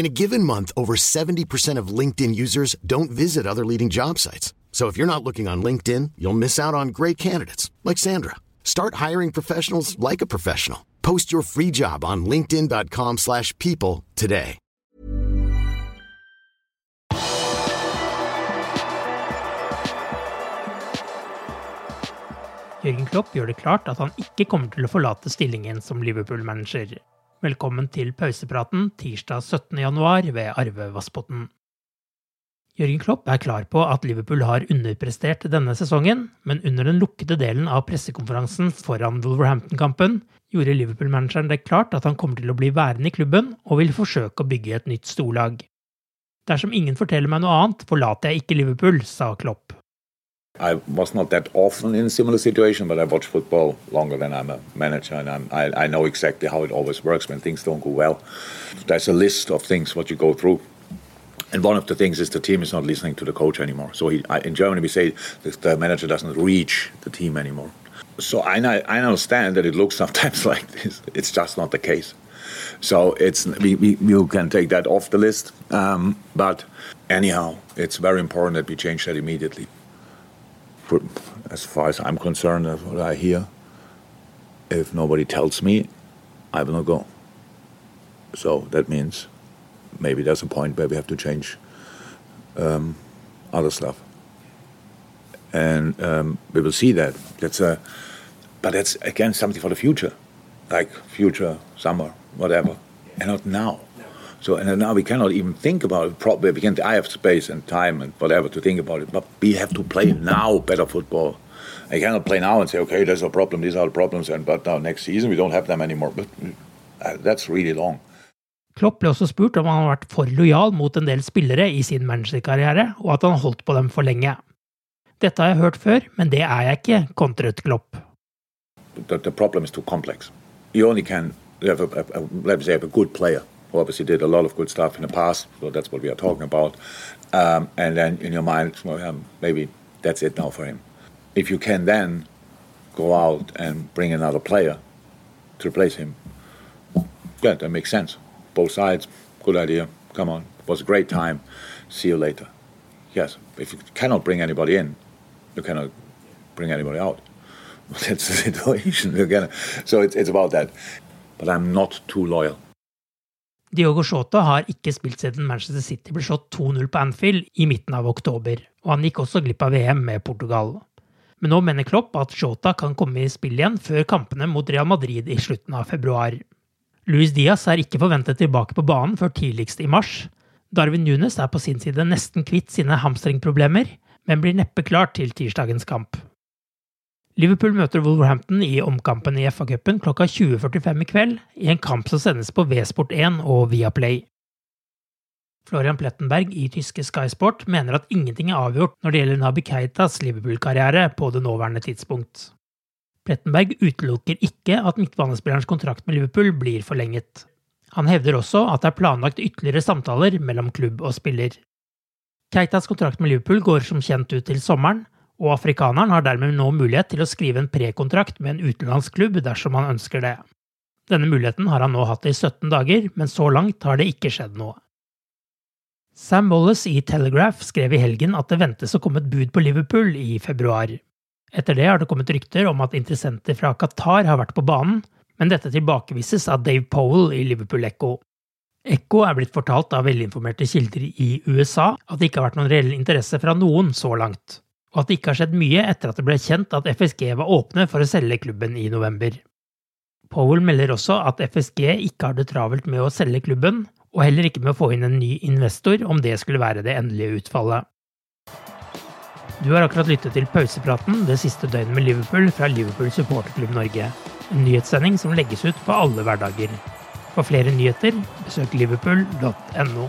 In a given month, over 70% of LinkedIn users don't visit other leading job sites. So if you're not looking on LinkedIn, you'll miss out on great candidates like Sandra. Start hiring professionals like a professional. Post your free job on linkedin.com/people today. Jürgen Klopp gjør det klart at han ikke kommer til å stillingen som Liverpool-manager. Velkommen til pausepraten tirsdag 17.1 ved Arve Vassbotn. Jørgen Klopp er klar på at Liverpool har underprestert denne sesongen, men under den lukkede delen av pressekonferansen foran Wolverhampton-kampen gjorde Liverpool-manageren det klart at han kommer til å bli værende i klubben og vil forsøke å bygge et nytt storlag. Dersom ingen forteller meg noe annet, forlater jeg ikke Liverpool, sa Klopp. I was not that often in a similar situation, but I watch football longer than I'm a manager, and I, I know exactly how it always works when things don't go well. There's a list of things what you go through, and one of the things is the team is not listening to the coach anymore. So he, I, in Germany we say the manager doesn't reach the team anymore. So I, I understand that it looks sometimes like this. It's just not the case. So it's we, we you can take that off the list. Um, but anyhow, it's very important that we change that immediately. As far as I'm concerned, that's what I hear. If nobody tells me, I will not go. So that means maybe there's a point where we have to change um, other stuff, and um, we will see that. That's a, but that's again something for the future, like future summer, whatever, and not now. So and now we cannot even think about it. We can I have space and time and whatever to think about it, but we have to play now better football. I cannot play now and say, okay, there's a problem. These are the problems, and but now next season we don't have them anymore. But uh, that's really long. Klopp ble også spurt om han har vært for lojal mot en del spillere i sin managerkarriere, og at han holdt på dem for lenge. Dette har jeg hørt før, men det er jeg ikke, kontret Klopp. the, the problem is too complex. You only can have a, a, a let me say have a good player who obviously did a lot of good stuff in the past. So that's what we are talking about. Um, and then in your mind, well, maybe that's it now for him. If you can then go out and bring another player to replace him, yeah, that makes sense. Both sides, good idea. Come on, it was a great time. See you later. Yes, if you cannot bring anybody in, you cannot bring anybody out. That's the situation. So it's, it's about that. But I'm not too loyal. Diogo Shota har ikke spilt siden Manchester City ble slått 2-0 på Anfield i midten av oktober, og han gikk også glipp av VM med Portugal. Men nå mener Klopp at Shota kan komme i spill igjen før kampene mot Real Madrid i slutten av februar. Luis Diaz er ikke forventet tilbake på banen før tidligst i mars. Darwin Nunes er på sin side nesten kvitt sine hamstringproblemer, men blir neppe klar til tirsdagens kamp. Liverpool møter Wolverhampton i omkampen i FA-cupen klokka 20.45 i kveld, i en kamp som sendes på V-Sport1 og Viaplay. Florian Plettenberg i tyske Sky Sport mener at ingenting er avgjort når det gjelder Nabi Keitas Liverpool-karriere på det nåværende tidspunkt. Plettenberg utelukker ikke at midtbanespillerens kontrakt med Liverpool blir forlenget. Han hevder også at det er planlagt ytterligere samtaler mellom klubb og spiller. Keitas kontrakt med Liverpool går som kjent ut til sommeren, og afrikaneren har dermed nå mulighet til å skrive en prekontrakt med en utenlandsk klubb dersom han ønsker det. Denne muligheten har han nå hatt i 17 dager, men så langt har det ikke skjedd noe. Sam Wallace i Telegraph skrev i helgen at det ventes å komme et bud på Liverpool i februar. Etter det har det kommet rykter om at interessenter fra Qatar har vært på banen, men dette tilbakevises av Dave Powell i Liverpool Echo. Echo er blitt fortalt av velinformerte kilder i USA at det ikke har vært noen reell interesse fra noen så langt, og at det ikke har skjedd mye etter at det ble kjent at FSG var åpne for å selge klubben i november. Powell melder også at FSG ikke har det travelt med å selge klubben, og heller ikke med å få inn en ny investor om det skulle være det endelige utfallet. Du har akkurat lyttet til pausepraten det siste døgnet med Liverpool fra Liverpool supporterklubb Norge. En nyhetssending som legges ut på alle hverdager. For flere nyheter, besøk liverpool.no.